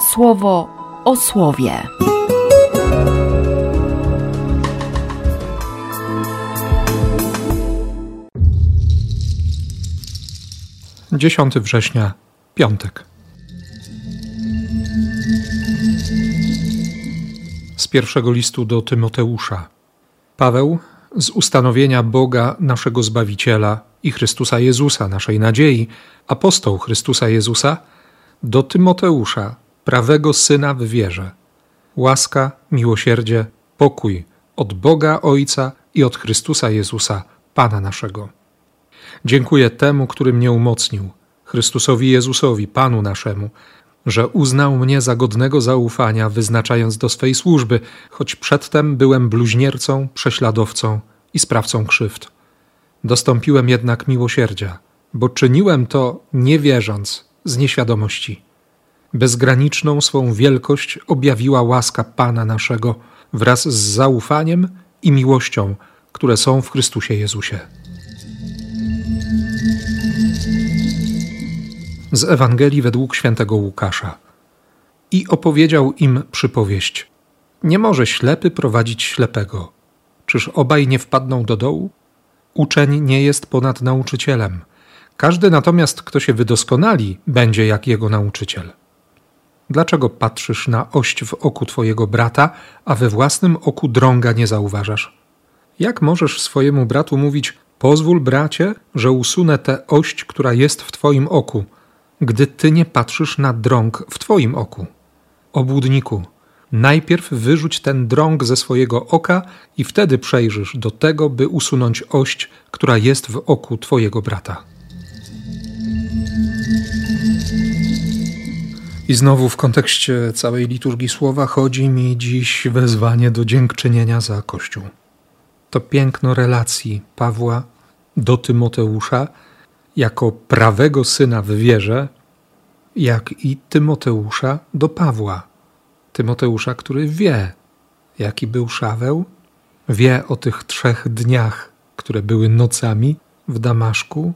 słowo o słowie. 10 września, piątek. Z pierwszego listu do Tymoteusza. Paweł, z ustanowienia Boga, naszego Zbawiciela i Chrystusa Jezusa, naszej nadziei, apostoł Chrystusa Jezusa, do Tymoteusza, prawego syna w wierze. Łaska, miłosierdzie, pokój od Boga Ojca i od Chrystusa Jezusa, Pana naszego. Dziękuję temu, który mnie umocnił, Chrystusowi Jezusowi, Panu naszemu, że uznał mnie za godnego zaufania, wyznaczając do swej służby, choć przedtem byłem bluźniercą, prześladowcą i sprawcą krzywd. Dostąpiłem jednak miłosierdzia, bo czyniłem to nie wierząc, z nieświadomości. Bezgraniczną swą wielkość objawiła łaska Pana naszego wraz z zaufaniem i miłością, które są w Chrystusie Jezusie. z Ewangelii według świętego Łukasza. I opowiedział im przypowieść: Nie może ślepy prowadzić ślepego. Czyż obaj nie wpadną do dołu? Uczeń nie jest ponad nauczycielem. Każdy natomiast, kto się wydoskonali, będzie jak jego nauczyciel. Dlaczego patrzysz na ość w oku twojego brata, a we własnym oku drąga nie zauważasz? Jak możesz swojemu bratu mówić: Pozwól, bracie, że usunę tę ość, która jest w twoim oku, gdy ty nie patrzysz na drąg w twoim oku. Obłudniku, najpierw wyrzuć ten drąg ze swojego oka i wtedy przejrzysz do tego, by usunąć ość, która jest w oku twojego brata. I znowu w kontekście całej liturgii słowa chodzi mi dziś wezwanie do dziękczynienia za Kościół. To piękno relacji Pawła do Tymoteusza, jako prawego syna w wierze, jak i Tymoteusza do Pawła. Tymoteusza, który wie, jaki był Szaweł, wie o tych trzech dniach, które były nocami w Damaszku,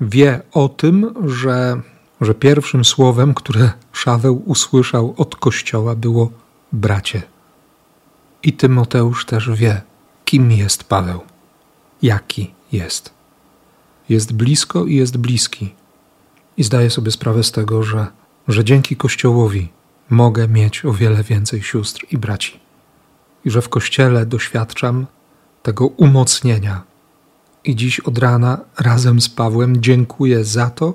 wie o tym, że, że pierwszym słowem, które Szaweł usłyszał od Kościoła, było bracie. I Tymoteusz też wie, kim jest Paweł, jaki jest jest blisko i jest bliski. I zdaję sobie sprawę z tego, że, że dzięki Kościołowi mogę mieć o wiele więcej sióstr i braci. I że w Kościele doświadczam tego umocnienia. I dziś od rana razem z Pawłem dziękuję za to,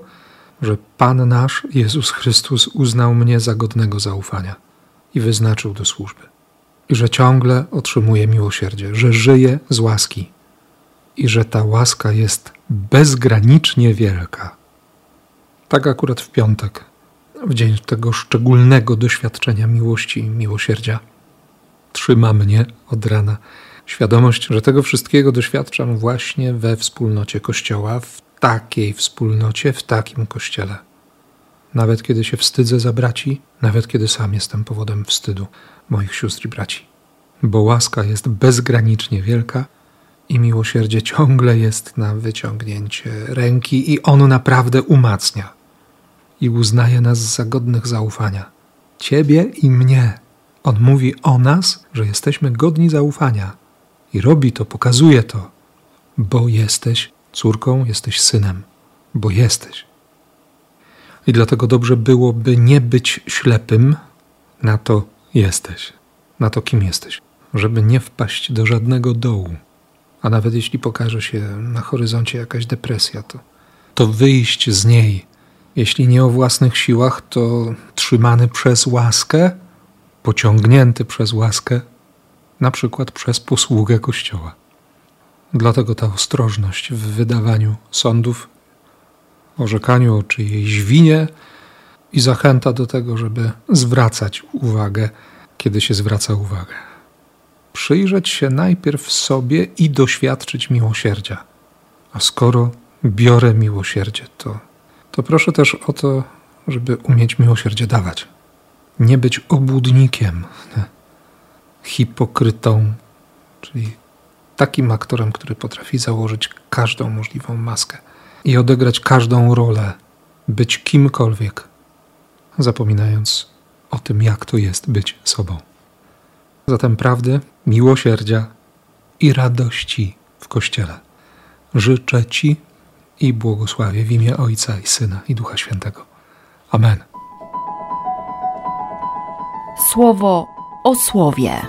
że Pan nasz Jezus Chrystus uznał mnie za godnego zaufania i wyznaczył do służby. I że ciągle otrzymuję miłosierdzie, że żyję z łaski i że ta łaska jest bezgranicznie wielka. Tak akurat w piątek, w dzień tego szczególnego doświadczenia miłości i miłosierdzia, trzyma mnie od rana świadomość, że tego wszystkiego doświadczam właśnie we wspólnocie Kościoła, w takiej wspólnocie, w takim Kościele. Nawet kiedy się wstydzę za braci, nawet kiedy sam jestem powodem wstydu moich sióstr i braci. Bo łaska jest bezgranicznie wielka i miłosierdzie ciągle jest na wyciągnięcie ręki i on naprawdę umacnia i uznaje nas za godnych zaufania. Ciebie i mnie. On mówi o nas, że jesteśmy godni zaufania i robi to, pokazuje to, bo jesteś córką, jesteś synem, bo jesteś. I dlatego dobrze byłoby nie być ślepym na to jesteś, na to kim jesteś, żeby nie wpaść do żadnego dołu a nawet jeśli pokaże się na horyzoncie jakaś depresja, to, to wyjść z niej, jeśli nie o własnych siłach, to trzymany przez łaskę, pociągnięty przez łaskę, na przykład przez posługę Kościoła. Dlatego ta ostrożność w wydawaniu sądów, orzekaniu o czyjejś winie i zachęta do tego, żeby zwracać uwagę, kiedy się zwraca uwagę przyjrzeć się najpierw sobie i doświadczyć miłosierdzia. A skoro biorę miłosierdzie, to, to proszę też o to, żeby umieć miłosierdzie dawać. Nie być obłudnikiem? Hipokrytą, czyli takim aktorem, który potrafi założyć każdą możliwą maskę i odegrać każdą rolę, być kimkolwiek, zapominając o tym, jak to jest być sobą. Zatem prawdy, miłosierdzia i radości w Kościele życzę Ci i błogosławię w imię Ojca i Syna i Ducha Świętego. Amen. Słowo o słowie.